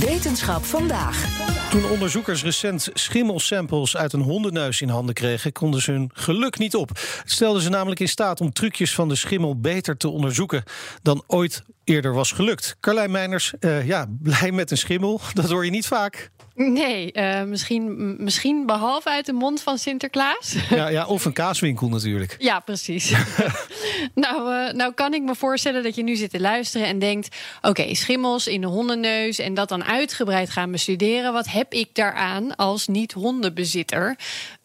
Wetenschap vandaag. Toen onderzoekers recent schimmelsamples uit een hondenneus in handen kregen, konden ze hun geluk niet op. Het stelde ze namelijk in staat om trucjes van de schimmel beter te onderzoeken dan ooit eerder was gelukt. Carlijn Meiners, uh, ja, blij met een schimmel, dat hoor je niet vaak. Nee, uh, misschien, misschien behalve uit de mond van Sinterklaas. Ja, ja of een kaaswinkel natuurlijk. Ja, precies. nou, uh, nou kan ik me voorstellen dat je nu zit te luisteren en denkt... oké, schimmels in de hondenneus en dat dan uitgebreid gaan bestuderen. Wat heb ik daaraan als niet-hondenbezitter?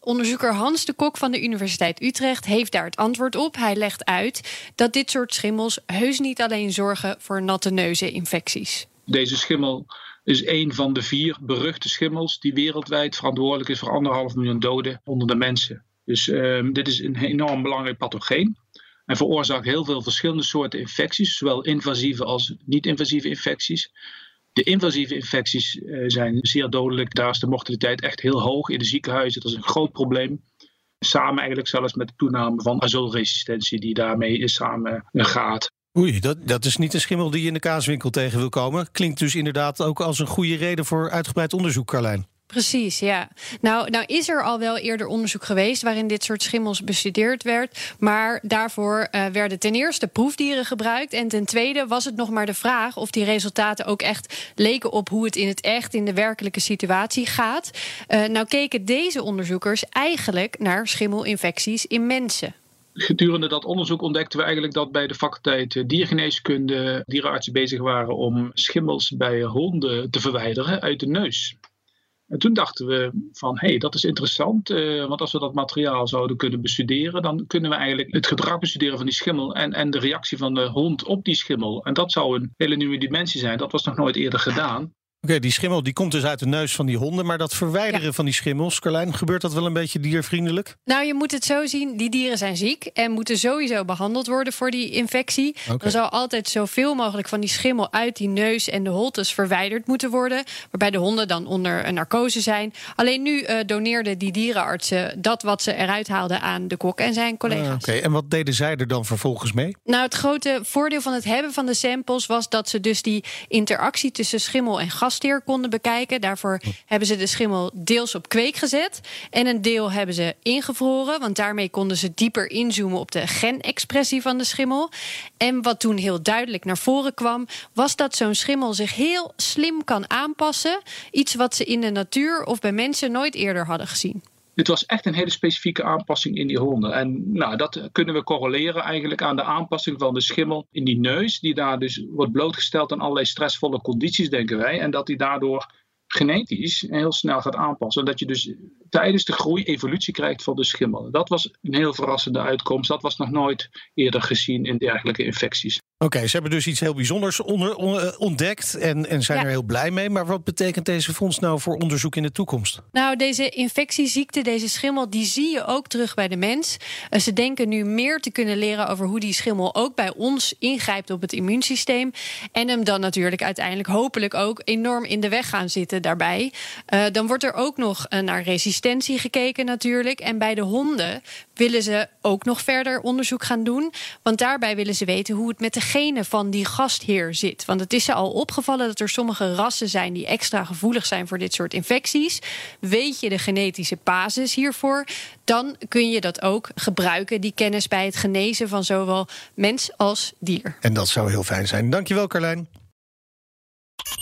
Onderzoeker Hans de Kok van de Universiteit Utrecht heeft daar het antwoord op. Hij legt uit dat dit soort schimmels heus niet alleen zorgen voor natte neuzeninfecties. Deze schimmel is een van de vier beruchte schimmels die wereldwijd verantwoordelijk is voor anderhalf miljoen doden onder de mensen. Dus um, dit is een enorm belangrijk pathogeen. En veroorzaakt heel veel verschillende soorten infecties, zowel invasieve als niet-invasieve infecties. De invasieve infecties uh, zijn zeer dodelijk. Daar is de mortaliteit echt heel hoog in de ziekenhuizen. Dat is een groot probleem. Samen eigenlijk zelfs met de toename van azulresistentie die daarmee samen gaat. Oei, dat, dat is niet een schimmel die je in de kaaswinkel tegen wil komen. Klinkt dus inderdaad ook als een goede reden voor uitgebreid onderzoek, Carlijn. Precies, ja. Nou, nou is er al wel eerder onderzoek geweest waarin dit soort schimmels bestudeerd werd. Maar daarvoor uh, werden ten eerste proefdieren gebruikt. En ten tweede was het nog maar de vraag of die resultaten ook echt leken op hoe het in het echt in de werkelijke situatie gaat. Uh, nou keken deze onderzoekers eigenlijk naar schimmelinfecties in mensen. Gedurende dat onderzoek ontdekten we eigenlijk dat bij de faculteit diergeneeskunde dierenartsen bezig waren om schimmels bij honden te verwijderen uit de neus. En toen dachten we van, hé, hey, dat is interessant, uh, want als we dat materiaal zouden kunnen bestuderen, dan kunnen we eigenlijk het gedrag bestuderen van die schimmel en, en de reactie van de hond op die schimmel. En dat zou een hele nieuwe dimensie zijn, dat was nog nooit eerder gedaan. Oké, okay, die schimmel die komt dus uit de neus van die honden. Maar dat verwijderen ja. van die schimmels, Carlijn, gebeurt dat wel een beetje diervriendelijk? Nou, je moet het zo zien: die dieren zijn ziek en moeten sowieso behandeld worden voor die infectie. Okay. Er zal altijd zoveel mogelijk van die schimmel uit die neus en de holtes verwijderd moeten worden. Waarbij de honden dan onder een narcose zijn. Alleen nu uh, doneerden die dierenartsen dat wat ze eruit haalden aan de kok en zijn collega's. Ah, Oké, okay. en wat deden zij er dan vervolgens mee? Nou, het grote voordeel van het hebben van de samples was dat ze dus die interactie tussen schimmel en gas gastheer konden bekijken. Daarvoor hebben ze de schimmel deels op kweek gezet. En een deel hebben ze ingevroren. Want daarmee konden ze dieper inzoomen op de genexpressie van de schimmel. En wat toen heel duidelijk naar voren kwam, was dat zo'n schimmel zich heel slim kan aanpassen. Iets wat ze in de natuur of bij mensen nooit eerder hadden gezien. Dit was echt een hele specifieke aanpassing in die honden. En nou, dat kunnen we correleren eigenlijk aan de aanpassing van de schimmel in die neus, die daar dus wordt blootgesteld aan allerlei stressvolle condities, denken wij. En dat die daardoor genetisch heel snel gaat aanpassen. Dat je dus tijdens de groei evolutie krijgt van de schimmel. Dat was een heel verrassende uitkomst. Dat was nog nooit eerder gezien in dergelijke infecties. Oké, okay, ze hebben dus iets heel bijzonders onder, onder, ontdekt en, en zijn ja. er heel blij mee. Maar wat betekent deze fonds nou voor onderzoek in de toekomst? Nou, deze infectieziekte, deze schimmel, die zie je ook terug bij de mens. Uh, ze denken nu meer te kunnen leren over hoe die schimmel ook bij ons ingrijpt op het immuunsysteem. En hem dan natuurlijk uiteindelijk hopelijk ook enorm in de weg gaan zitten daarbij. Uh, dan wordt er ook nog naar resistentie gekeken natuurlijk. En bij de honden willen ze ook nog verder onderzoek gaan doen. Want daarbij willen ze weten hoe het met de genen van die gastheer zit. Want het is ze al opgevallen dat er sommige rassen zijn die extra gevoelig zijn voor dit soort infecties. Weet je de genetische basis hiervoor, dan kun je dat ook gebruiken, die kennis bij het genezen van zowel mens als dier. En dat zou heel fijn zijn. Dankjewel, Carlijn.